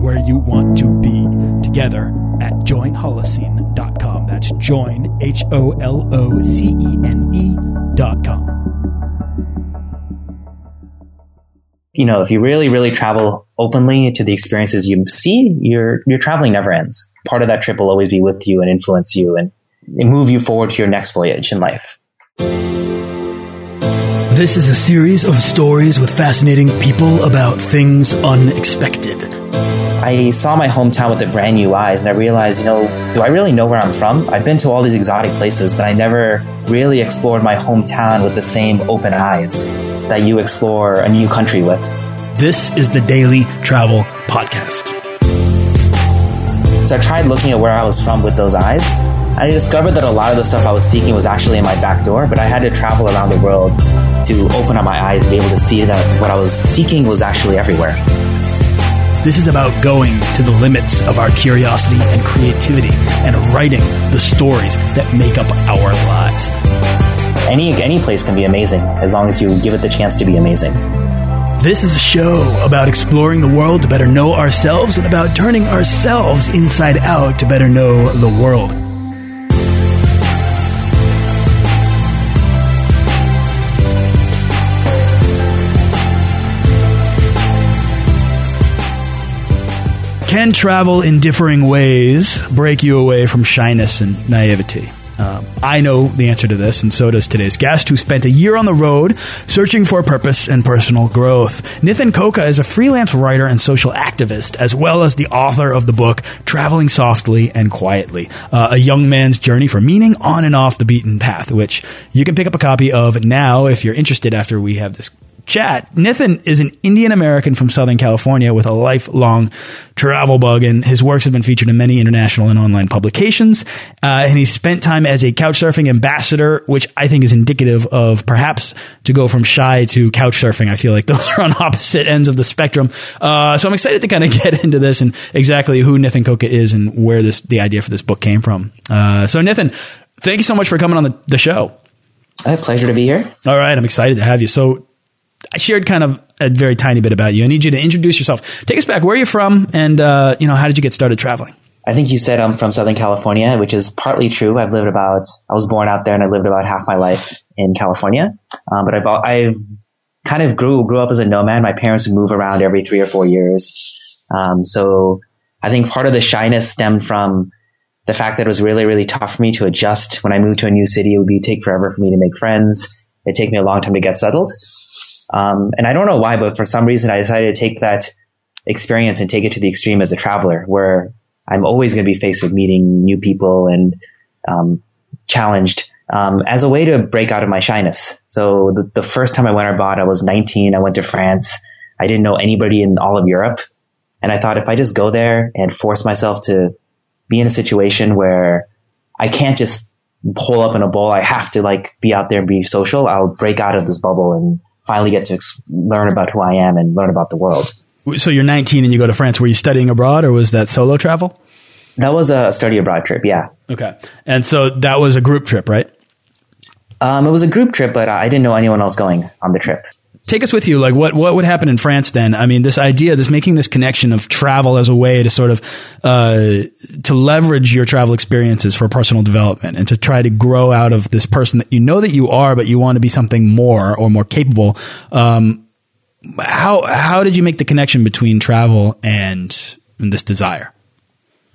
and where you want to be together at joinholocene.com. That's join, H O L O C E N E.com. You know, if you really, really travel openly to the experiences you see, your, your traveling never ends. Part of that trip will always be with you and influence you and, and move you forward to your next voyage in life. This is a series of stories with fascinating people about things unexpected. I saw my hometown with the brand new eyes and I realized, you know, do I really know where I'm from? I've been to all these exotic places, but I never really explored my hometown with the same open eyes that you explore a new country with. This is the Daily Travel Podcast. So I tried looking at where I was from with those eyes. And I discovered that a lot of the stuff I was seeking was actually in my back door, but I had to travel around the world to open up my eyes and be able to see that what I was seeking was actually everywhere. This is about going to the limits of our curiosity and creativity and writing the stories that make up our lives. Any, any place can be amazing as long as you give it the chance to be amazing. This is a show about exploring the world to better know ourselves and about turning ourselves inside out to better know the world. Can travel in differing ways break you away from shyness and naivety? Um, I know the answer to this, and so does today's guest, who spent a year on the road searching for purpose and personal growth. Nithin Kokka is a freelance writer and social activist, as well as the author of the book Traveling Softly and Quietly, uh, a young man's journey for meaning on and off the beaten path, which you can pick up a copy of now if you're interested after we have this chat. Nithin is an Indian American from Southern California with a lifelong travel bug, and his works have been featured in many international and online publications. Uh, and he spent time as a couch surfing ambassador, which I think is indicative of perhaps to go from shy to couch surfing. I feel like those are on opposite ends of the spectrum. Uh, so I'm excited to kind of get into this and exactly who Nithin Kokka is and where this the idea for this book came from. Uh, so Nithin, thank you so much for coming on the, the show. A pleasure to be here. All right, I'm excited to have you. So I shared kind of a very tiny bit about you. I need you to introduce yourself. Take us back. Where are you from? And, uh, you know, how did you get started traveling? I think you said I'm from Southern California, which is partly true. I've lived about, I was born out there and I lived about half my life in California. Um, but I've, I kind of grew, grew up as a nomad. My parents move around every three or four years. Um, so I think part of the shyness stemmed from the fact that it was really, really tough for me to adjust. When I moved to a new city, it would be take forever for me to make friends. It'd take me a long time to get settled. Um, and I don't know why, but for some reason I decided to take that experience and take it to the extreme as a traveler where I'm always going to be faced with meeting new people and, um, challenged, um, as a way to break out of my shyness. So the, the first time I went abroad, I was 19. I went to France. I didn't know anybody in all of Europe. And I thought if I just go there and force myself to be in a situation where I can't just pull up in a bowl, I have to like be out there and be social. I'll break out of this bubble and finally get to ex- learn about who I am and learn about the world. So you're 19 and you go to France. Were you studying abroad or was that solo travel? That was a study abroad trip, yeah. Okay. And so that was a group trip, right? Um, it was a group trip, but I didn't know anyone else going on the trip take us with you. Like, what what would happen in France then? I mean, this idea, this making this connection of travel as a way to sort of uh, to leverage your travel experiences for personal development and to try to grow out of this person that you know that you are, but you want to be something more or more capable. Um, how how did you make the connection between travel and, and this desire?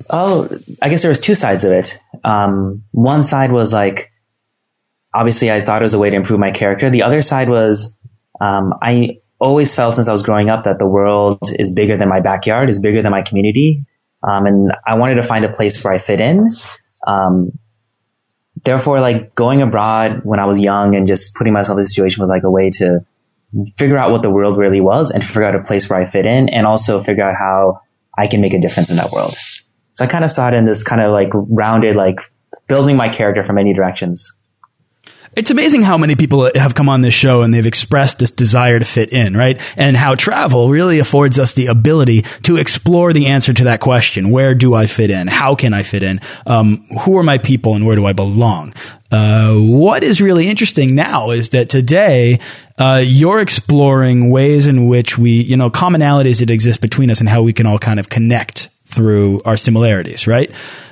Oh, I guess there was two sides of it. Um, one side was like, obviously, I thought it was a way to improve my character. The other side was um, I always felt since I was growing up that the world is bigger than my backyard, is bigger than my community. Um, and I wanted to find a place where I fit in. Um, therefore, like going abroad when I was young and just putting myself in a situation was like a way to figure out what the world really was and figure out a place where I fit in and also figure out how I can make a difference in that world. So I kind of saw it in this kind of like rounded, like building my character from many directions. It's amazing how many people have come on this show and they've expressed this desire to fit in, right? And how travel really affords us the ability to explore the answer to that question. Where do I fit in? How can I fit in? Um, who are my people and where do I belong? Uh, what is really interesting now is that today uh, you're exploring ways in which we, you know, commonalities that exist between us and how we can all kind of connect through our similarities, right?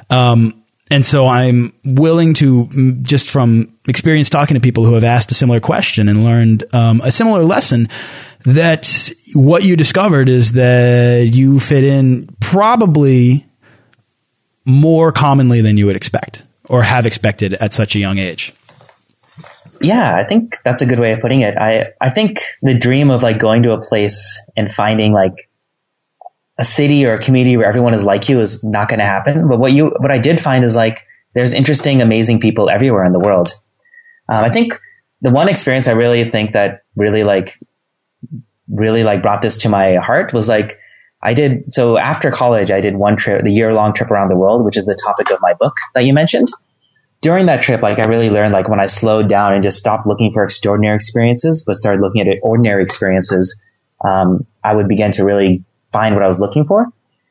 Um, and so I'm willing to mm, just from experience talking to people who have asked a similar question and learned um, a similar lesson that what you discovered is that you fit in probably more commonly than you would expect or have expected at such a young age. Yeah, I think that's a good way of putting it. I, I think the dream of like going to a place and finding like a city or a community where everyone is like you is not going to happen. But what you, what I did find is like there's interesting, amazing people everywhere in the world. Um, I think the one experience I really think that really like, really like brought this to my heart was like, I did, so after college, I did one trip, the year long trip around the world, which is the topic of my book that you mentioned. During that trip, like I really learned like when I slowed down and just stopped looking for extraordinary experiences, but started looking at ordinary experiences, um, I would begin to really find what I was looking for.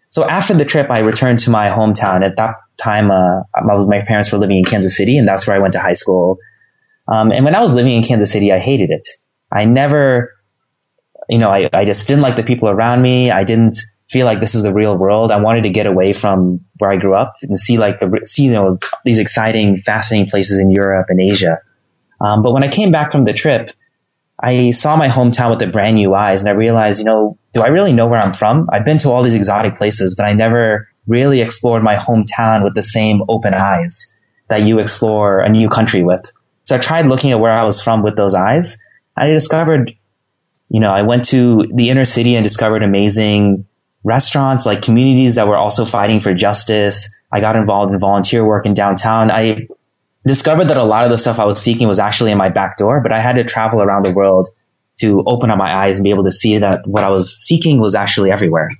So after the trip, I returned to my hometown. At that time, uh, my parents were living in Kansas City, and that's where I went to high school. Um, and when I was living in Kansas City, I hated it. I never, you know, I, I just didn't like the people around me. I didn't feel like this is the real world. I wanted to get away from where I grew up and see like the, see, you know, these exciting, fascinating places in Europe and Asia. Um, but when I came back from the trip, I saw my hometown with the brand new eyes and I realized, you know, do I really know where I'm from? I've been to all these exotic places, but I never really explored my hometown with the same open eyes that you explore a new country with. So I tried looking at where I was from with those eyes. And I discovered, you know, I went to the inner city and discovered amazing restaurants, like communities that were also fighting for justice. I got involved in volunteer work in downtown. I discovered that a lot of the stuff I was seeking was actually in my back door, but I had to travel around the world to open up my eyes and be able to see that what I was seeking was actually everywhere.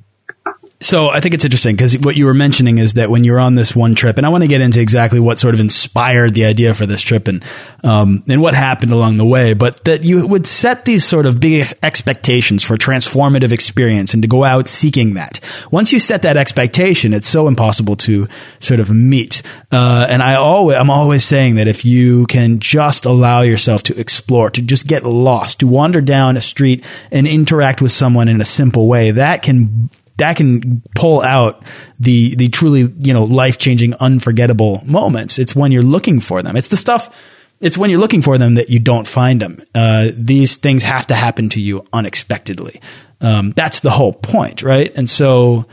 So I think it's interesting because what you were mentioning is that when you're on this one trip, and I want to get into exactly what sort of inspired the idea for this trip and um, and what happened along the way, but that you would set these sort of big expectations for transformative experience and to go out seeking that. Once you set that expectation, it's so impossible to sort of meet. Uh, and I always, I'm always saying that if you can just allow yourself to explore, to just get lost, to wander down a street and interact with someone in a simple way, that can that can pull out the the truly you know life changing unforgettable moments. It's when you're looking for them. It's the stuff. It's when you're looking for them that you don't find them. Uh, these things have to happen to you unexpectedly. Um, that's the whole point, right? And so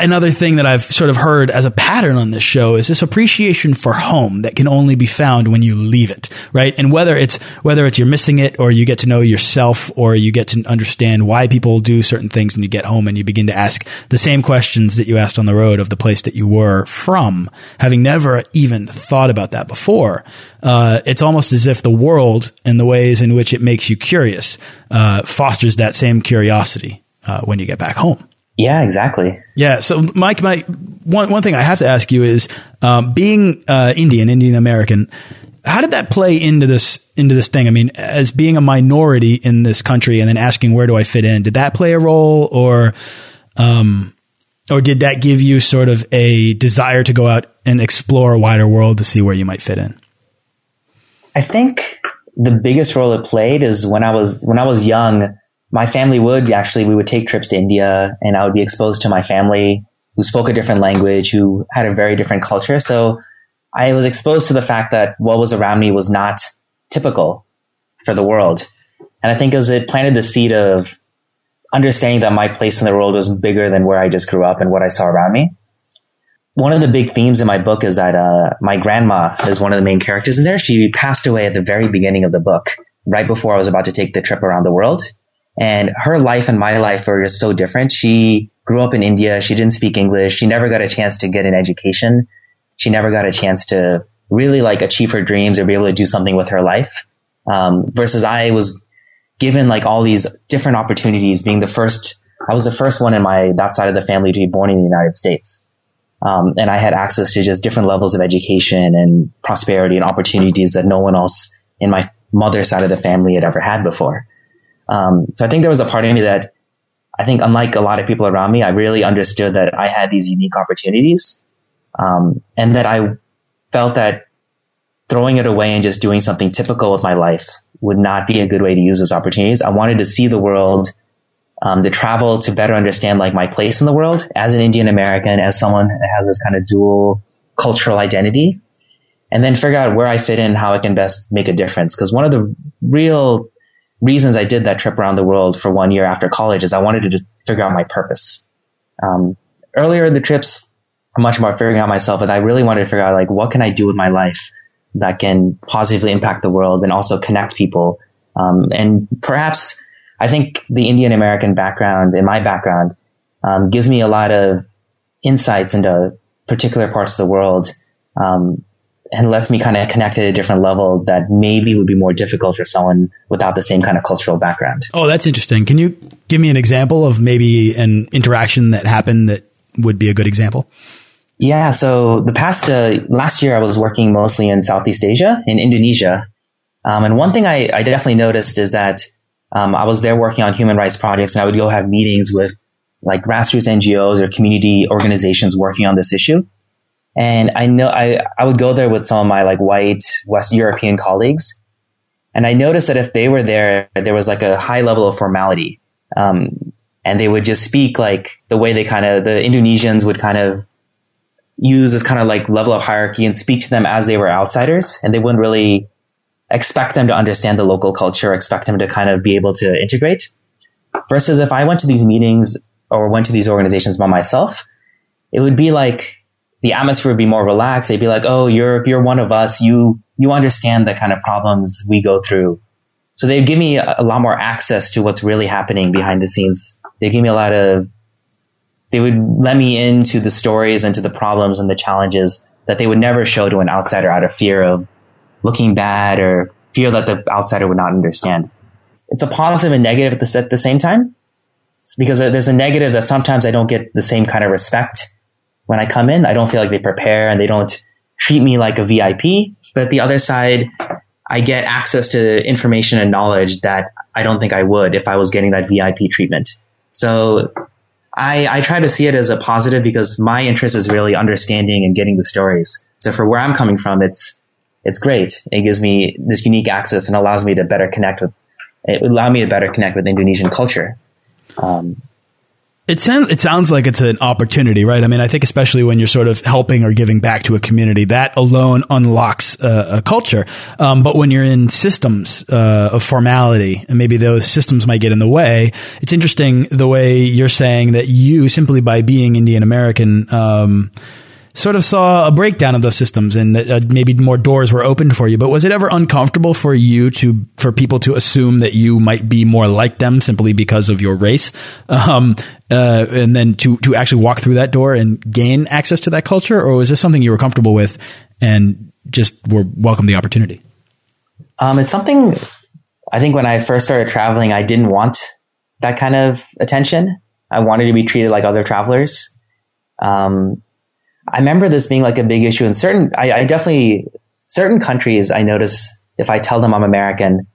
another thing that I've sort of heard as a pattern on this show is this appreciation for home that can only be found when you leave it, right? And whether it's whether it's you're missing it or you get to know yourself or you get to understand why people do certain things when you get home and you begin to ask the same questions that you asked on the road of the place that you were from, having never even thought about that before. Uh, it's almost as if the world and the ways in which it makes you curious uh, fosters that same curiosity uh, when you get back home. Yeah, exactly. Yeah. So, Mike, my one one thing I have to ask you is, um, being uh, Indian, Indian American, how did that play into this into this thing? I mean, as being a minority in this country, and then asking where do I fit in? Did that play a role, or um, or did that give you sort of a desire to go out and explore a wider world to see where you might fit in? I think the biggest role it played is when I was when I was young my family would actually, we would take trips to India and I would be exposed to my family who spoke a different language, who had a very different culture. So I was exposed to the fact that what was around me was not typical for the world. And I think as it planted the seed of understanding that my place in the world was bigger than where I just grew up and what I saw around me. One of the big themes in my book is that uh, my grandma is one of the main characters in there. She passed away at the very beginning of the book, right before I was about to take the trip around the world. And her life and my life were just so different. She grew up in India. She didn't speak English. She never got a chance to get an education. She never got a chance to really like achieve her dreams or be able to do something with her life. Um, versus I was given like all these different opportunities being the first, I was the first one in my, that side of the family to be born in the United States. Um, and I had access to just different levels of education and prosperity and opportunities that no one else in my mother's side of the family had ever had before. Um, so I think there was a part of me that I think unlike a lot of people around me, I really understood that I had these unique opportunities. Um, and that I felt that throwing it away and just doing something typical with my life would not be a good way to use those opportunities. I wanted to see the world, um, to travel to better understand like my place in the world as an Indian American, as someone that has this kind of dual cultural identity, and then figure out where I fit in, how I can best make a difference. Because one of the real reasons I did that trip around the world for one year after college is I wanted to just figure out my purpose. Um, earlier in the trips are much more figuring out myself, and I really wanted to figure out like what can I do with my life that can positively impact the world and also connect people. Um, and perhaps I think the Indian American background in my background um, gives me a lot of insights into particular parts of the world um, and lets me kind of connect at a different level that maybe would be more difficult for someone without the same kind of cultural background. Oh, that's interesting. Can you give me an example of maybe an interaction that happened that would be a good example? Yeah, so the past uh, last year I was working mostly in Southeast Asia, in Indonesia, um, and one thing I, I, definitely noticed is that um, I was there working on human rights projects, and I would go have meetings with like grassroots NGOs or community organizations working on this issue. And I know I I would go there with some of my like white West European colleagues, and I noticed that if they were there, there was like a high level of formality, um, and they would just speak like the way they kind of the Indonesians would kind of use this kind of like level of hierarchy and speak to them as they were outsiders. And they wouldn't really expect them to understand the local culture, expect them to kind of be able to integrate. Versus if I went to these meetings or went to these organizations by myself, it would be like the atmosphere would be more relaxed. They'd be like, "Oh, you're you're one of us. You you understand the kind of problems we go through." So they'd give me a, a lot more access to what's really happening behind the scenes. They give me a lot of they would let me into the stories and to the problems and the challenges that they would never show to an outsider out of fear of looking bad or fear that the outsider would not understand. It's a positive and negative at the, at the same time because there's a negative that sometimes I don't get the same kind of respect when I come in. I don't feel like they prepare and they don't treat me like a VIP. But the other side, I get access to information and knowledge that I don't think I would if I was getting that VIP treatment. So I, I try to see it as a positive because my interest is really understanding and getting the stories. So for where I'm coming from, it's it's great. It gives me this unique access and allows me to better connect with it allow me to better connect with Indonesian culture. Um, it sounds it sounds like it's an opportunity, right? I mean, I think especially when you're sort of helping or giving back to a community, that alone unlocks a culture. Um, but when you're in systems uh, of formality, and maybe those systems might get in the way, it's interesting the way you're saying that you simply by being Indian American. Um, sort of saw a breakdown of those systems and uh, maybe more doors were opened for you. But was it ever uncomfortable for you to, for people to assume that you might be more like them simply because of your race? Um, uh, and then to, to actually walk through that door and gain access to that culture? Or was this something you were comfortable with and just were welcome the opportunity? Um, it's something I think when I first started traveling, I didn't want that kind of attention. I wanted to be treated like other travelers. Um, I remember this being like a big issue in certain, I, I definitely, certain countries I notice if I tell them I'm American,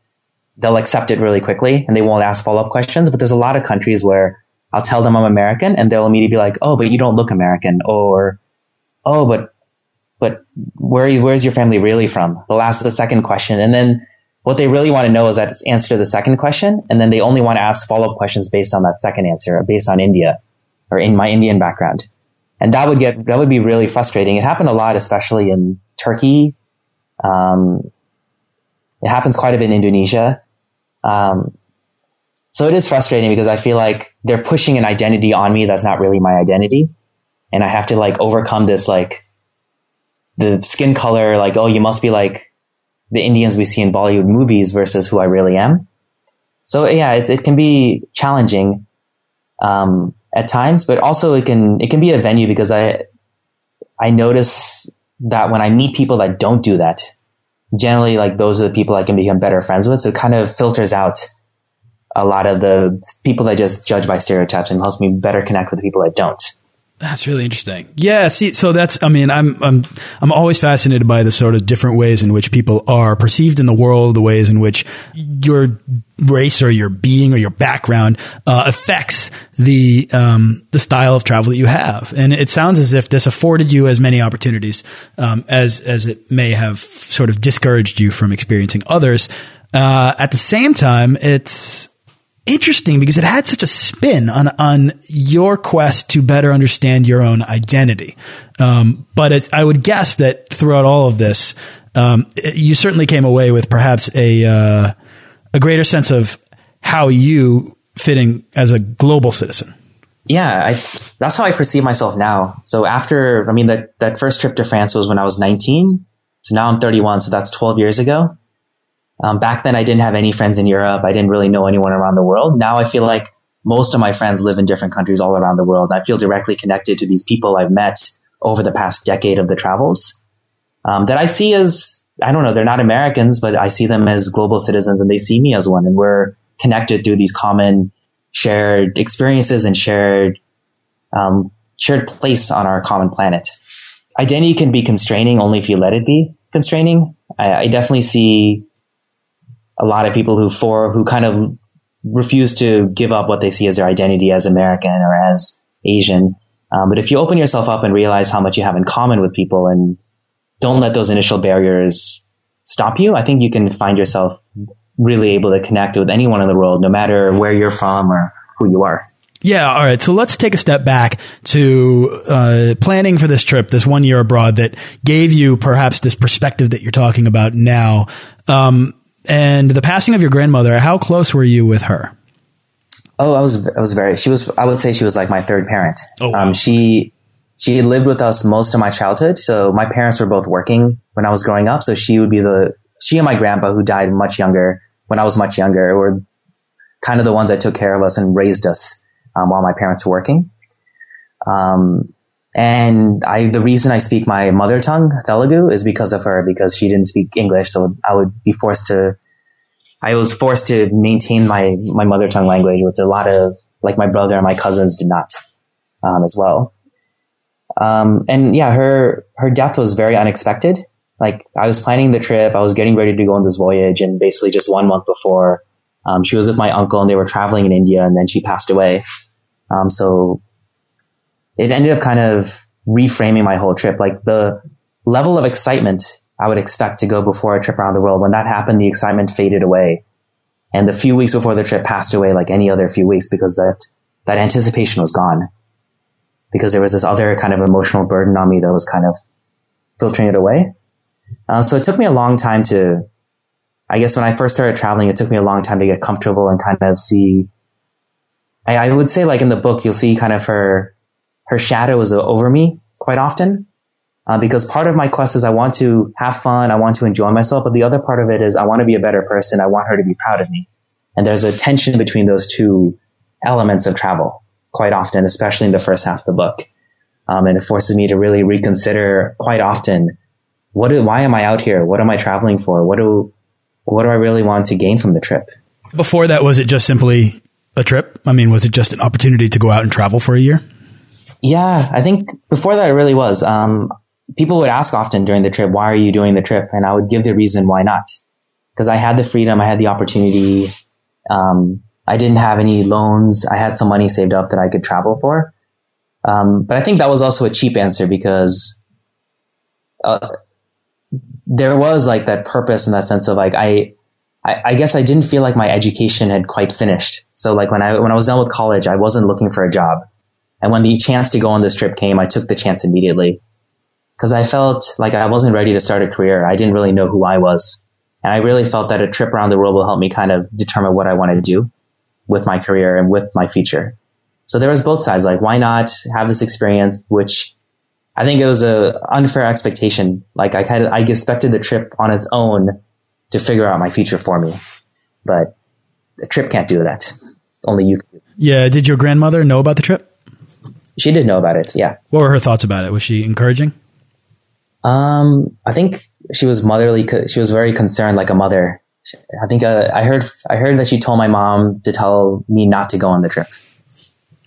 they'll accept it really quickly and they won't ask follow up questions. But there's a lot of countries where I'll tell them I'm American and they'll immediately be like, oh, but you don't look American or, oh, but, but where you, where's your family really from? They'll ask the second question. And then what they really want to know is that it's answer to the second question. And then they only want to ask follow up questions based on that second answer, based on India or in my Indian background and that would get that would be really frustrating. It happened a lot, especially in Turkey. Um, it happens quite a bit in Indonesia. Um, so it is frustrating because I feel like they're pushing an identity on me that's not really my identity, and I have to like overcome this like the skin color, like oh you must be like the Indians we see in Bollywood movies versus who I really am. So yeah, it, it can be challenging. Um, at times, but also it can it can be a venue because I I notice that when I meet people that don't do that, generally like those are the people I can become better friends with. So it kind of filters out a lot of the people that just judge by stereotypes and helps me better connect with the people that don't. That's really interesting. Yeah. See, so that's, I mean, I'm, I'm, I'm always fascinated by the sort of different ways in which people are perceived in the world, the ways in which your race or your being or your background, uh, affects the, um, the style of travel that you have. And it sounds as if this afforded you as many opportunities, um, as, as it may have sort of discouraged you from experiencing others. Uh, at the same time, it's, interesting because it had such a spin on on your quest to better understand your own identity. Um, but it, I would guess that throughout all of this, um, it, you certainly came away with perhaps a uh, a greater sense of how you fit in as a global citizen. Yeah, I, that's how I perceive myself now. So after, I mean, that that first trip to France was when I was 19. So now I'm 31. So that's 12 years ago. Um, back then I didn't have any friends in Europe. I didn't really know anyone around the world. Now I feel like most of my friends live in different countries all around the world. I feel directly connected to these people I've met over the past decade of the travels um, that I see as I don't know they're not Americans, but I see them as global citizens and they see me as one, and we're connected through these common shared experiences and shared um, shared place on our common planet. Identity can be constraining only if you let it be constraining. I, I definitely see a lot of people who for who kind of refuse to give up what they see as their identity as American or as Asian. Um, but if you open yourself up and realize how much you have in common with people and don't let those initial barriers stop you, I think you can find yourself really able to connect with anyone in the world, no matter where you're from or who you are. Yeah, all right. So let's take a step back to uh, planning for this trip, this one year abroad that gave you perhaps this perspective that you're talking about now. Um, and the passing of your grandmother, how close were you with her? Oh, I was, I was very, she was, I would say she was like my third parent. Oh, wow. um, she, she lived with us most of my childhood. So my parents were both working when I was growing up. So she would be the, she and my grandpa who died much younger when I was much younger were kind of the ones that took care of us and raised us um, while my parents were working. Um, and I, the reason I speak my mother tongue, Telugu, is because of her, because she didn't speak English. So I would be forced to, I was forced to maintain my, my mother tongue language, which a lot of, like my brother and my cousins did not, um, as well. Um, and yeah, her, her death was very unexpected. Like I was planning the trip. I was getting ready to go on this voyage and basically just one month before, um, she was with my uncle and they were traveling in India and then she passed away. Um, so it ended up kind of reframing my whole trip. Like the level of excitement I would expect to go before a trip around the world, when that happened, the excitement faded away. And the few weeks before the trip passed away like any other few weeks because that, that anticipation was gone. Because there was this other kind of emotional burden on me that was kind of filtering it away. Uh, so it took me a long time to, I guess when I first started traveling, it took me a long time to get comfortable and kind of see, I, I would say like in the book, you'll see kind of her, her shadow is over me quite often. Uh, because part of my quest is I want to have fun, I want to enjoy myself, but the other part of it is I want to be a better person. I want her to be proud of me. And there's a tension between those two elements of travel quite often, especially in the first half of the book. Um, and it forces me to really reconsider quite often what do, why am I out here? What am I traveling for? What do what do I really want to gain from the trip? Before that, was it just simply a trip? I mean, was it just an opportunity to go out and travel for a year? Yeah, I think before that it really was. Um, people would ask often during the trip, why are you doing the trip? And I would give the reason why not. Because I had the freedom, I had the opportunity. Um, I didn't have any loans. I had some money saved up that I could travel for. Um, but I think that was also a cheap answer because uh, there was like that purpose and that sense of like I, I, I guess I didn't feel like my education had quite finished. So like when I when I was done with college, I wasn't looking for a job. And when the chance to go on this trip came, I took the chance immediately because I felt like I wasn't ready to start a career. I didn't really know who I was. And I really felt that a trip around the world will help me kind of determine what I want to do with my career and with my future. So there was both sides. Like, why not have this experience, which I think it was a unfair expectation. Like I kind of, I expected the trip on its own to figure out my future for me, but the trip can't do that. Only you. Can. Yeah. Did your grandmother know about the trip? She did know about it. Yeah. What were her thoughts about it? Was she encouraging? Um, I think she was motherly. She was very concerned, like a mother. I think uh, I heard I heard that she told my mom to tell me not to go on the trip.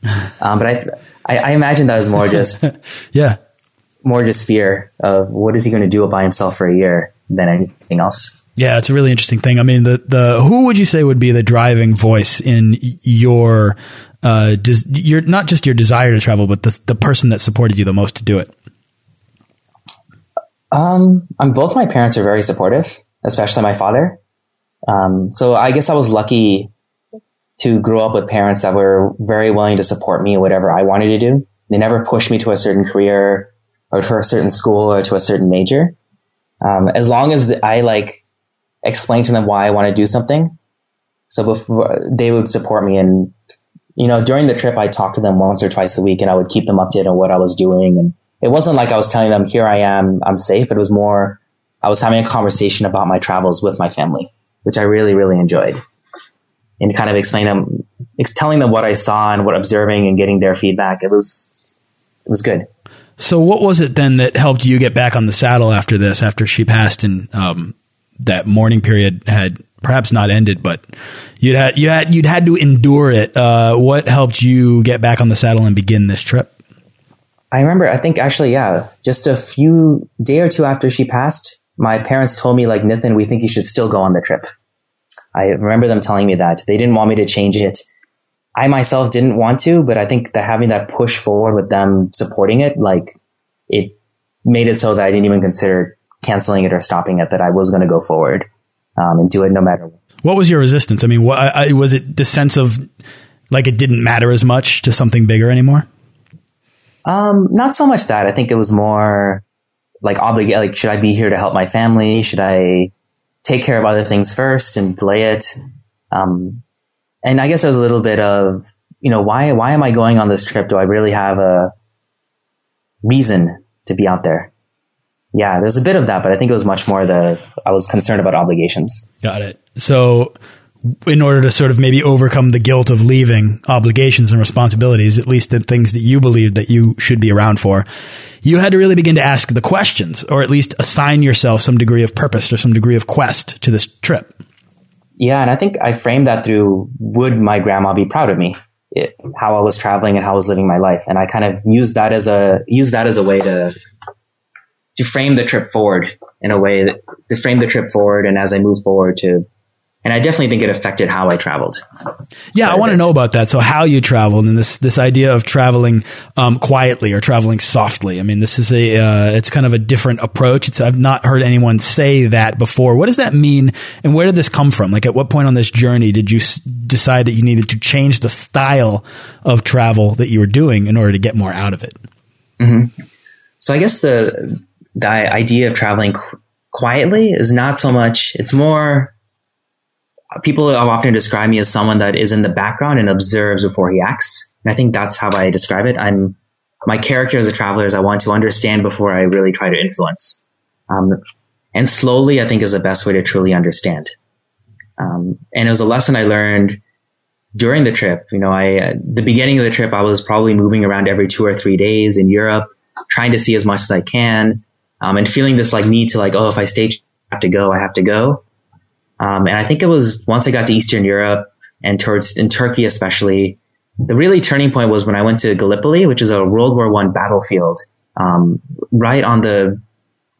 Um, but I, I, I imagine that was more just yeah, more just fear of what is he going to do by himself for a year than anything else. Yeah, it's a really interesting thing. I mean, the the who would you say would be the driving voice in your uh, des- your not just your desire to travel, but the the person that supported you the most to do it? Um, I'm both my parents are very supportive, especially my father. Um, so I guess I was lucky to grow up with parents that were very willing to support me whatever I wanted to do. They never pushed me to a certain career or to a certain school or to a certain major. Um, as long as I like explain to them why I want to do something. So before they would support me and, you know, during the trip, I talked to them once or twice a week and I would keep them updated on what I was doing. And it wasn't like I was telling them, here I am, I'm safe. It was more, I was having a conversation about my travels with my family, which I really, really enjoyed. And kind of explain them, telling them what I saw and what observing and getting their feedback. It was, it was good. So what was it then that helped you get back on the saddle after this, after she passed and, um, that mourning period had perhaps not ended, but you'd had, you had, you'd had to endure it. Uh, what helped you get back on the saddle and begin this trip? I remember, I think actually, yeah, just a few day or two after she passed, my parents told me like, Nithin, we think you should still go on the trip. I remember them telling me that they didn't want me to change it. I myself didn't want to, but I think that having that push forward with them supporting it, like it made it so that I didn't even consider canceling it or stopping it, that I was going to go forward um, and do it no matter what. What was your resistance? I mean, what, I, was it the sense of like it didn't matter as much to something bigger anymore? Um, not so much that. I think it was more like obligate. Like, should I be here to help my family? Should I take care of other things first and delay it? Um, and I guess it was a little bit of, you know, why why am I going on this trip? Do I really have a reason to be out there? Yeah, there's a bit of that, but I think it was much more the I was concerned about obligations. Got it. So in order to sort of maybe overcome the guilt of leaving obligations and responsibilities, at least the things that you believed that you should be around for, you had to really begin to ask the questions or at least assign yourself some degree of purpose or some degree of quest to this trip. Yeah, and I think I framed that through would my grandma be proud of me? It, how I was traveling and how I was living my life. And I kind of used that as a, used that as a way to to frame the trip forward in a way that to frame the trip forward and as I move forward to and I definitely think it affected how I traveled. Yeah, I want to know about that. So how you traveled and this this idea of traveling um, quietly or traveling softly. I mean, this is a uh, it's kind of a different approach. It's I've not heard anyone say that before. What does that mean, and where did this come from? Like, at what point on this journey did you s- decide that you needed to change the style of travel that you were doing in order to get more out of it? Mm-hmm. So I guess the the idea of traveling qu- quietly is not so much, it's more, people often describe me as someone that is in the background and observes before he acts. And I think that's how I describe it. I'm, my character as a traveler is I want to understand before I really try to influence. Um, and slowly, I think, is the best way to truly understand. Um, and it was a lesson I learned during the trip. You know, I, the beginning of the trip, I was probably moving around every two or three days in Europe, trying to see as much as I can um, and feeling this like need to like, oh, if I stay, I have to go, I have to go. Um, and I think it was once I got to Eastern Europe and towards in Turkey especially, the really turning point was when I went to Gallipoli, which is a World War One battlefield, um, right on the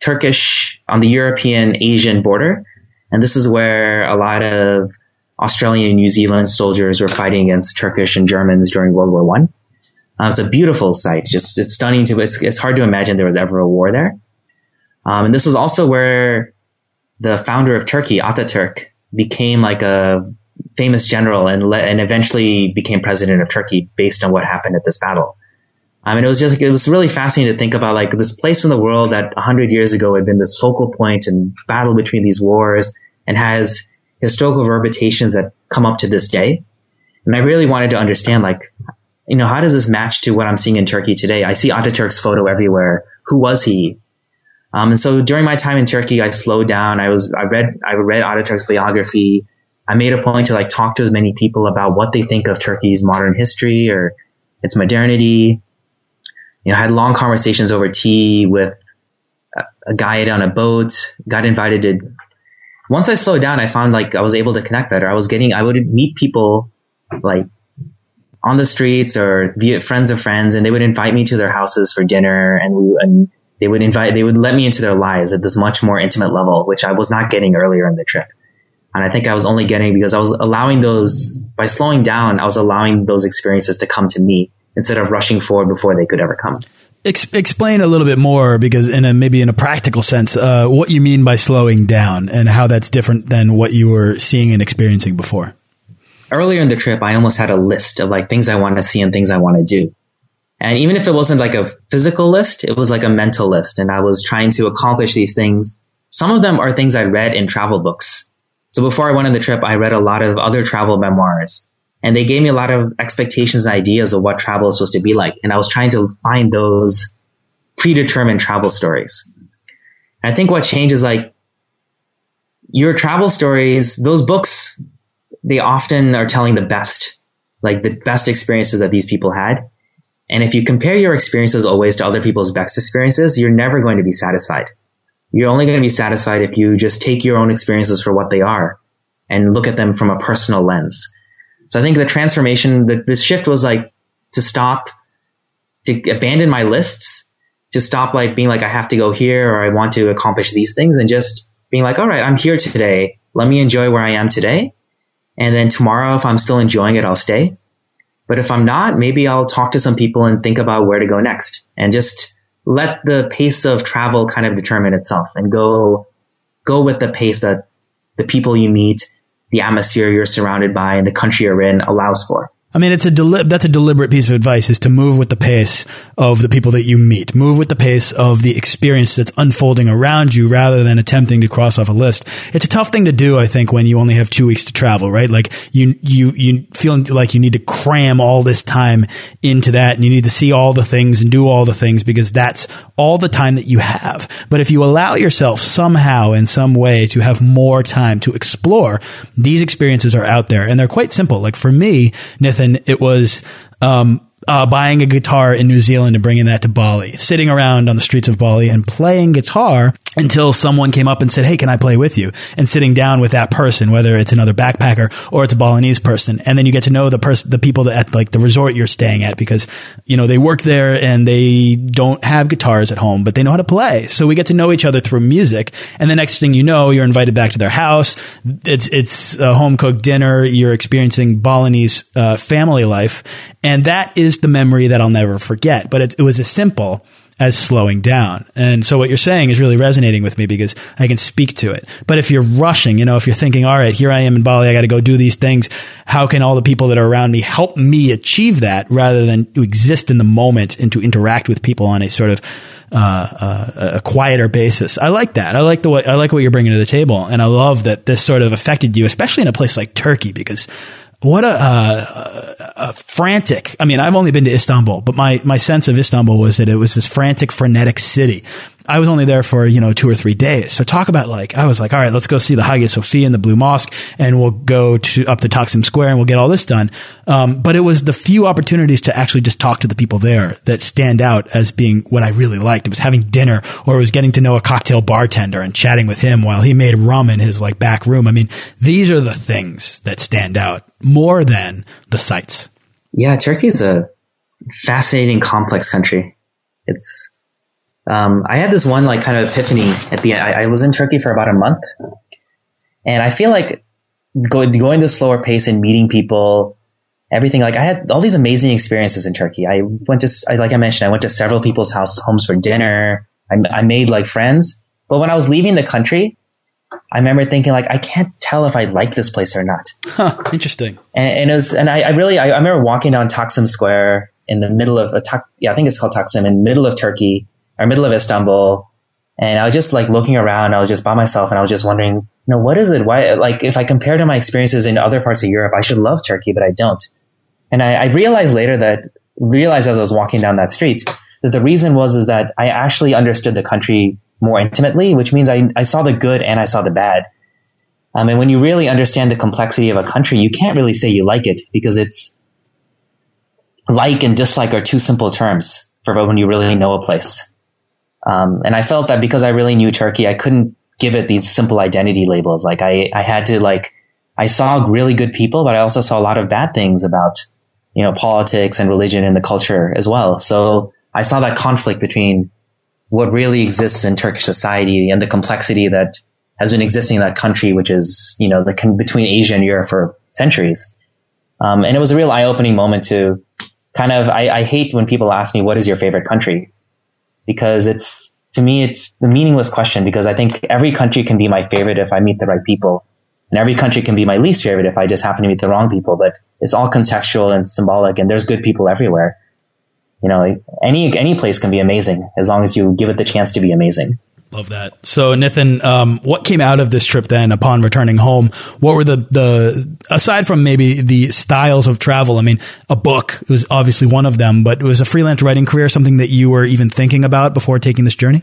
Turkish, on the European Asian border. And this is where a lot of Australian and New Zealand soldiers were fighting against Turkish and Germans during World War One. Uh, it's a beautiful site. Just it's stunning to. It's, it's hard to imagine there was ever a war there. Um, and this was also where the founder of Turkey, Ataturk, became like a famous general and le- and eventually became president of Turkey based on what happened at this battle. I mean, it was just, it was really fascinating to think about like this place in the world that a hundred years ago had been this focal point and battle between these wars and has historical reverberations that come up to this day. And I really wanted to understand like, you know, how does this match to what I'm seeing in Turkey today? I see Ataturk's photo everywhere. Who was he? Um, and so during my time in Turkey, I slowed down. I was, I read, I read Ataturk's biography. I made a point to like talk to as many people about what they think of Turkey's modern history or its modernity. You know, I had long conversations over tea with a, a guide on a boat, got invited to, once I slowed down, I found like I was able to connect better. I was getting, I would meet people like on the streets or via friends of friends, and they would invite me to their houses for dinner, and we and they would invite, they would let me into their lives at this much more intimate level, which I was not getting earlier in the trip. And I think I was only getting because I was allowing those, by slowing down, I was allowing those experiences to come to me instead of rushing forward before they could ever come. Ex explain a little bit more because in a, maybe in a practical sense, uh, what you mean by slowing down and how that's different than what you were seeing and experiencing before. Earlier in the trip, I almost had a list of like things I want to see and things I want to do. And even if it wasn't like a physical list, it was like a mental list. And I was trying to accomplish these things. Some of them are things I read in travel books. So before I went on the trip, I read a lot of other travel memoirs and they gave me a lot of expectations and ideas of what travel is supposed to be like. And I was trying to find those predetermined travel stories. I think what changes like your travel stories, those books, they often are telling the best, like the best experiences that these people had. And if you compare your experiences always to other people's best experiences, you're never going to be satisfied. You're only going to be satisfied if you just take your own experiences for what they are and look at them from a personal lens. So I think the transformation, the, this shift was like to stop, to abandon my lists, to stop like being like, I have to go here or I want to accomplish these things and just being like, all right, I'm here today. Let me enjoy where I am today. And then tomorrow, if I'm still enjoying it, I'll stay. But if I'm not, maybe I'll talk to some people and think about where to go next and just let the pace of travel kind of determine itself and go, go with the pace that the people you meet, the atmosphere you're surrounded by and the country you're in allows for. I mean, it's a that's a deliberate piece of advice is to move with the pace of the people that you meet. Move with the pace of the experience that's unfolding around you rather than attempting to cross off a list. It's a tough thing to do, I think, when you only have two weeks to travel, right? Like you, you, you feel like you need to cram all this time into that and you need to see all the things and do all the things because that's all the time that you have. But if you allow yourself somehow in some way to have more time to explore, these experiences are out there and they're quite simple. Like for me, Nithin, it was um, uh, buying a guitar in New Zealand and bringing that to Bali, sitting around on the streets of Bali and playing guitar until someone came up and said, Hey, can I play with you? And sitting down with that person, whether it's another backpacker or it's a Balinese person. And then you get to know the person, the people that at like the resort you're staying at because, you know, they work there and they don't have guitars at home, but they know how to play. So we get to know each other through music. And the next thing you know, you're invited back to their house. It's, it's a home cooked dinner. You're experiencing Balinese uh, family life. And that is the memory that I'll never forget. But it, it was a simple as slowing down. And so what you're saying is really resonating with me because I can speak to it. But if you're rushing, you know, if you're thinking, all right, here I am in Bali, I got to go do these things. How can all the people that are around me help me achieve that rather than to exist in the moment and to interact with people on a sort of uh, uh, a quieter basis. I like that. I like the way, I like what you're bringing to the table, and I love that this sort of affected you, especially in a place like Turkey, because what a, uh, a, frantic. I mean, I've only been to Istanbul, but my, my sense of Istanbul was that it was this frantic, frenetic city. I was only there for, you know, two or three days. So talk about like, I was like, all right, let's go see the Hagia Sophia and the Blue Mosque and we'll go to up to Taksim Square and we'll get all this done. Um, but it was the few opportunities to actually just talk to the people there that stand out as being what I really liked. It was having dinner or it was getting to know a cocktail bartender and chatting with him while he made rum in his like back room. I mean, these are the things that stand out more than the sights. Yeah, Turkey's a fascinating, complex country. It's um, I had this one like kind of epiphany at the end. I, I, was in Turkey for about a month, and I feel like going going the slower pace and meeting people, everything. Like I had all these amazing experiences in Turkey. I went to, I, like I mentioned, I went to several people's house homes for dinner. I, I made like friends, but when I was leaving the country, I remember thinking like I can't tell if I like this place or not. Huh, interesting. And, and, it was, and I, I really, I, I, remember walking down Taksim Square in the middle of a, yeah, I think it's called Taksim in the middle of Turkey or middle of Istanbul. And I was just like looking around. I was just by myself and I was just wondering, you know, what is it? Why, like, if I compare to my experiences in other parts of Europe, I should love Turkey, but I don't. And I, I realized later that, realized as I was walking down that street, that the reason was is that I actually understood the country more intimately, which means I, I saw the good and I saw the bad. Um, and when you really understand the complexity of a country, you can't really say you like it because it's like and dislike are two simple terms for when you really know a place. Um, and I felt that because I really knew Turkey, I couldn't give it these simple identity labels. Like I, I had to like, I saw really good people, but I also saw a lot of bad things about you know, politics and religion and the culture as well. So I saw that conflict between what really exists in Turkish society and the complexity that has been existing in that country, which is, you know, the between Asia and Europe for centuries. Um, and it was a real eye-opening moment to kind of, I, I hate when people ask me, what is your favorite country? Because it's, to me, it's the meaningless question because I think every country can be my favorite if I meet the right people. And every country can be my least favorite if I just happen to meet the wrong people, but it's all contextual and symbolic and there's good people everywhere. You know, any, any place can be amazing as long as you give it the chance to be amazing. Love that. So, Nithin, um, what came out of this trip then upon returning home? What were the, the, aside from maybe the styles of travel, I mean, a book was obviously one of them, but was a freelance writing career something that you were even thinking about before taking this journey?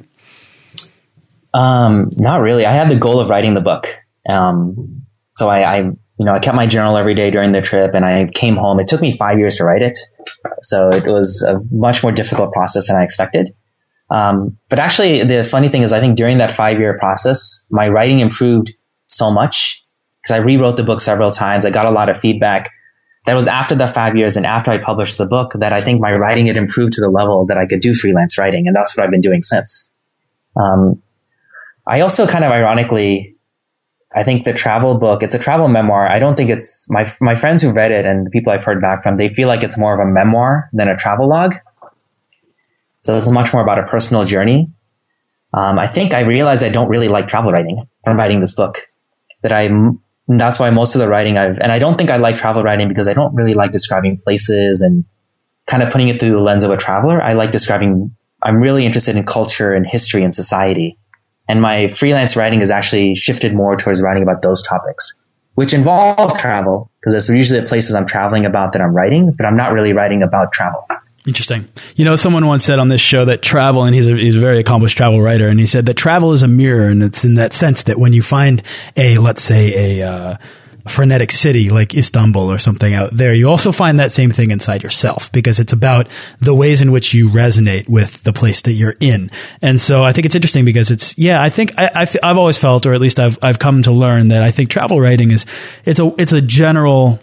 Um, not really. I had the goal of writing the book. Um, so I, I, you know, I kept my journal every day during the trip and I came home. It took me five years to write it. So it was a much more difficult process than I expected. Um, but actually, the funny thing is, I think during that five year process, my writing improved so much because I rewrote the book several times. I got a lot of feedback. That was after the five years and after I published the book that I think my writing had improved to the level that I could do freelance writing. And that's what I've been doing since. Um, I also kind of ironically, I think the travel book, it's a travel memoir. I don't think it's my, my friends who read it and the people I've heard back from, they feel like it's more of a memoir than a travel log. So it's much more about a personal journey. Um, I think I realized I don't really like travel writing from writing this book. That I, that's why most of the writing I've, and I don't think I like travel writing because I don't really like describing places and kind of putting it through the lens of a traveler. I like describing, I'm really interested in culture and history and society. And my freelance writing has actually shifted more towards writing about those topics, which involve travel because it's usually the places I'm traveling about that I'm writing, but I'm not really writing about travel. Interesting. You know, someone once said on this show that travel, and he's a, he's a very accomplished travel writer, and he said that travel is a mirror, and it's in that sense that when you find a, let's say, a, uh, frenetic city like Istanbul or something out there, you also find that same thing inside yourself because it's about the ways in which you resonate with the place that you're in. And so I think it's interesting because it's, yeah, I think I, have always felt, or at least I've, I've come to learn that I think travel writing is, it's a, it's a general,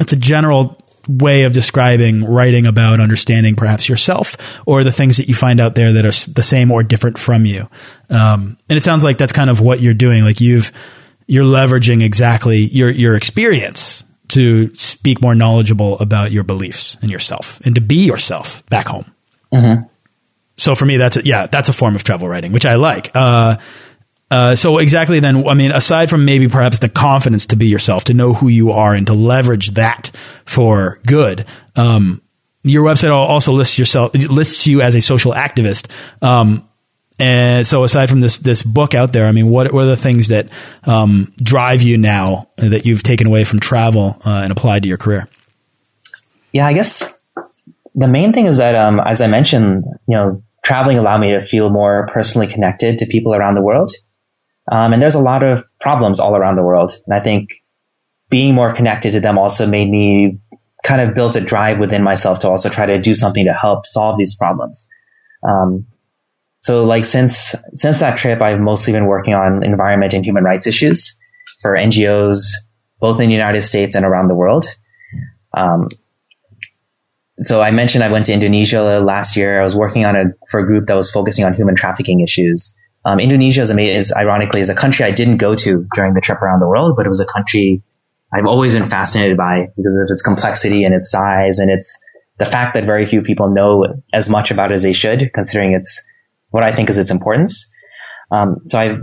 it's a general way of describing writing about understanding perhaps yourself or the things that you find out there that are the same or different from you. Um, and it sounds like that's kind of what you're doing. Like you've, you're leveraging exactly your, your experience to speak more knowledgeable about your beliefs and yourself and to be yourself back home. Mm -hmm. So for me, that's a, yeah, that's a form of travel writing, which I like. Uh, uh, so exactly then, I mean, aside from maybe perhaps the confidence to be yourself, to know who you are and to leverage that for good, um, your website also lists yourself, lists you as a social activist. Um, and so aside from this, this book out there, I mean, what, what are the things that, um, drive you now that you've taken away from travel, uh, and applied to your career? Yeah, I guess the main thing is that, um, as I mentioned, you know, traveling allowed me to feel more personally connected to people around the world. Um, and there's a lot of problems all around the world. And I think being more connected to them also made me kind of built a drive within myself to also try to do something to help solve these problems. Um, so like since, since that trip, I've mostly been working on environment and human rights issues for NGOs, both in the United States and around the world. Um, so I mentioned I went to Indonesia last year. I was working on a, for a group that was focusing on human trafficking issues. Um, Indonesia is, is ironically is a country I didn't go to during the trip around the world, but it was a country I've always been fascinated by because of its complexity and its size and its the fact that very few people know as much about as they should, considering its what I think is its importance. Um, so I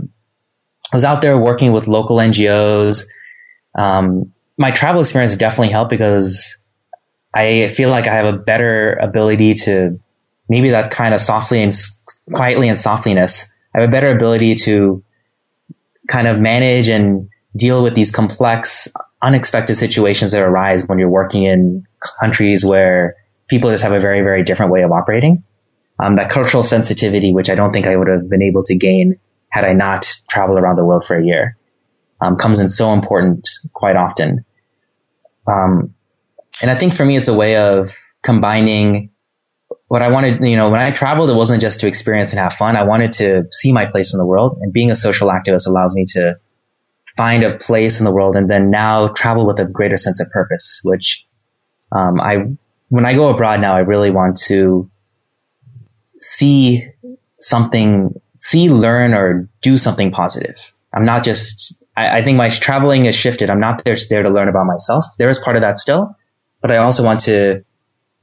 was out there working with local NGOs. Um, my travel experience definitely helped because I feel like I have a better ability to maybe that kind of softly and quietly and softliness I have a better ability to kind of manage and deal with these complex, unexpected situations that arise when you're working in countries where people just have a very, very different way of operating. Um, that cultural sensitivity, which I don't think I would have been able to gain had I not traveled around the world for a year, um, comes in so important quite often. Um, and I think for me, it's a way of combining what I wanted, you know, when I traveled, it wasn't just to experience and have fun. I wanted to see my place in the world and being a social activist allows me to find a place in the world and then now travel with a greater sense of purpose, which Um, I when I go abroad now, I really want to see something, see, learn, or do something positive. I'm not just. I, I think my traveling has shifted. I'm not there there to learn about myself. There is part of that still, but I also want to,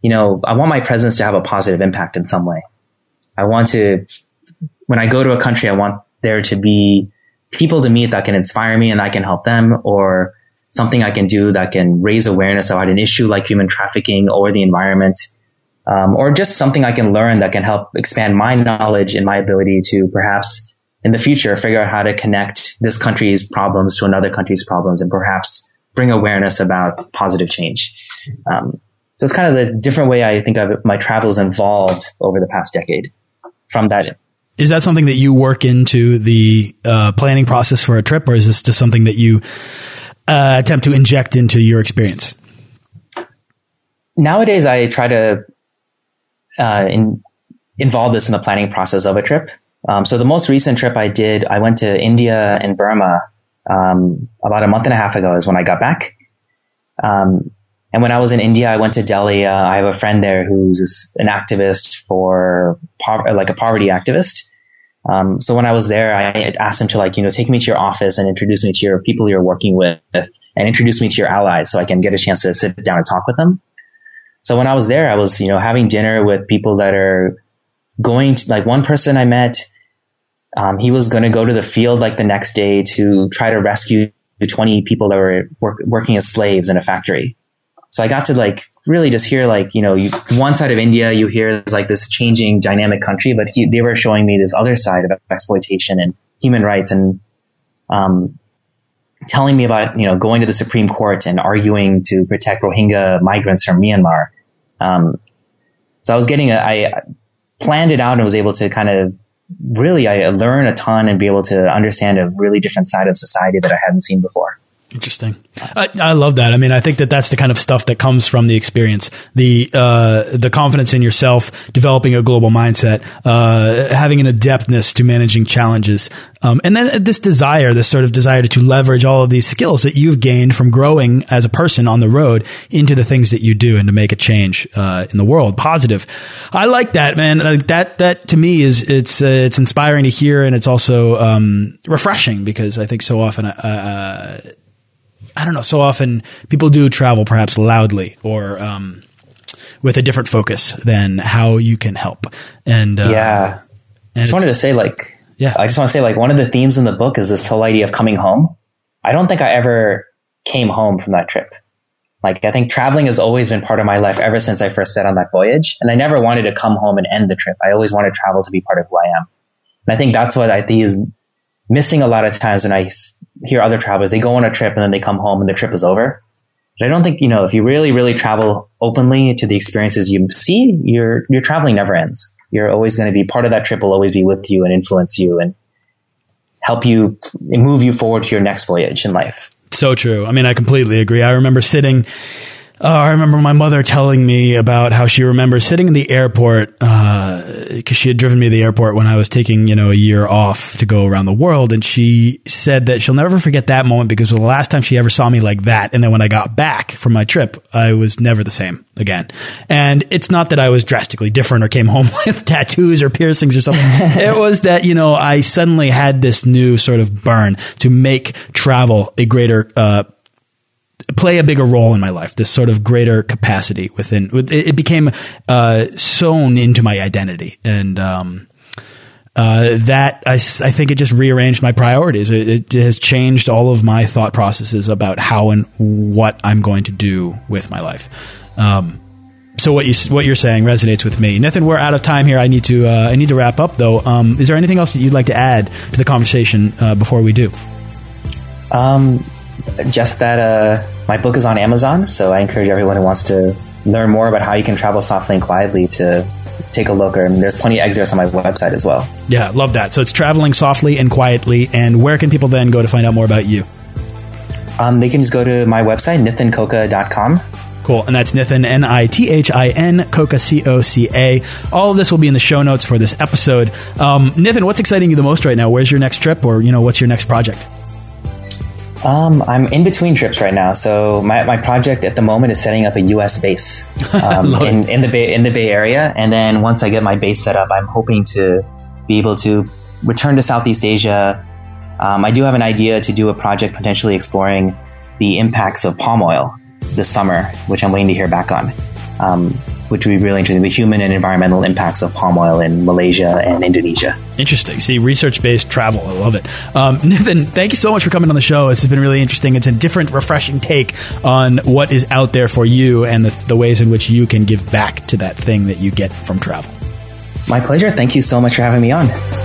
you know, I want my presence to have a positive impact in some way. I want to, when I go to a country, I want there to be people to meet that can inspire me and I can help them or something I can do that can raise awareness about an issue like human trafficking or the environment. Um, or just something I can learn that can help expand my knowledge and my ability to perhaps in the future figure out how to connect this country's problems to another country's problems and perhaps bring awareness about positive change. Um, so it's kind of the different way I think of my travels involved over the past decade from that. Is that something that you work into the uh, planning process for a trip, or is this just something that you uh, attempt to inject into your experience? Nowadays, I try to uh, in, involve this in the planning process of a trip. Um, so the most recent trip I did, I went to India and Burma um, about a month and a half ago is when I got back. Um, and when I was in India, I went to Delhi. Uh, I have a friend there who's an activist for like a poverty activist. Um, so when I was there, I asked him to like, you know, take me to your office and introduce me to your people you're working with and introduce me to your allies so I can get a chance to sit down and talk with them. So when I was there, I was, you know, having dinner with people that are going to, like one person I met, um, he was going to go to the field like the next day to try to rescue 20 people that were work, working as slaves in a factory. So I got to like really just hear like, you know, you, one side of India, you hear is like this changing dynamic country, but he, they were showing me this other side of exploitation and human rights and, um, telling me about, you know, going to the Supreme Court and arguing to protect Rohingya migrants from Myanmar. Um, so I was getting a, I planned it out and was able to kind of really, I learn a ton and be able to understand a really different side of society that I hadn't seen before. Interesting. I, I, love that. I mean, I think that that's the kind of stuff that comes from the experience, the uh, the confidence in yourself, developing a global mindset, uh, having an adeptness to managing challenges, um, and then this desire, this sort of desire to, leverage all of these skills that you've gained from growing as a person on the road into the things that you do and to make a change uh, in the world, positive. I like that, man. Like that that to me is it's uh, it's inspiring to hear, and it's also um, refreshing because I think so often. Uh, I don't know. So often people do travel perhaps loudly or um, with a different focus than how you can help. And uh, yeah, and I just wanted to say like, yeah, I just want to say like one of the themes in the book is this whole idea of coming home. I don't think I ever came home from that trip. Like I think traveling has always been part of my life ever since I first set on that voyage. And I never wanted to come home and end the trip. I always wanted travel to be part of who I am. And I think that's what I think is missing a lot of times when I hear other travelers, they go on a trip and then they come home and the trip is over. But I don't think, you know, if you really, really travel openly to the experiences you see, your, your traveling never ends. You're always going to be part of that trip will always be with you and influence you and help you move you forward to your next voyage in life. So true. I mean, I completely agree. I remember sitting uh, I remember my mother telling me about how she remembers sitting in the airport because she had driven me to the airport when I was taking you know a year off to go around the world, and she said that she'll never forget that moment because it was the last time she ever saw me like that. And then when I got back from my trip, I was never the same again. And it's not that I was drastically different or came home with tattoos or piercings or something. it was that you know I suddenly had this new sort of burn to make travel a greater uh, play a bigger role in my life. This sort of greater capacity within it, became uh, sewn into my identity, and um, uh, that I, I think it just rearranged my priorities. It, it, has changed all of my thought processes about how and what I'm going to do with my life. Um, so what you what you're saying resonates with me, Nithin. We're out of time here. I need to uh, I need to wrap up though. Um, is there anything else that you'd like to add to the conversation uh, before we do? Um, just that uh, my book is on Amazon, so I encourage everyone who wants to learn more about how you can travel softly and quietly to take a look. Or there's plenty of excerpts on my website as well. Yeah, love that. So it's traveling softly and quietly. And where can people then go to find out more about you? Um, they can just go to my website, nithincoca.com. Cool. And that's Nithin, N I T H I N, Coca, C O C A. All of this will be in the show notes for this episode. Um, Nithin, what's exciting you the most right now? Where's your next trip or, you know, what's your next project? Um, I'm in between trips right now. So my, my project at the moment is setting up a U.S. base um, in, in the Bay in the Bay Area, and then once I get my base set up, I'm hoping to be able to return to Southeast Asia. Um, I do have an idea to do a project potentially exploring the impacts of palm oil this summer, which I'm waiting to hear back on. Which would be really interesting. The human and environmental impacts of palm oil in Malaysia and Indonesia. Interesting. See, research based travel. I love it. Um, Nithin, thank you so much for coming on the show. This has been really interesting. It's a different, refreshing take on what is out there for you and the, the ways in which you can give back to that thing that you get from travel. My pleasure. Thank you so much for having me on.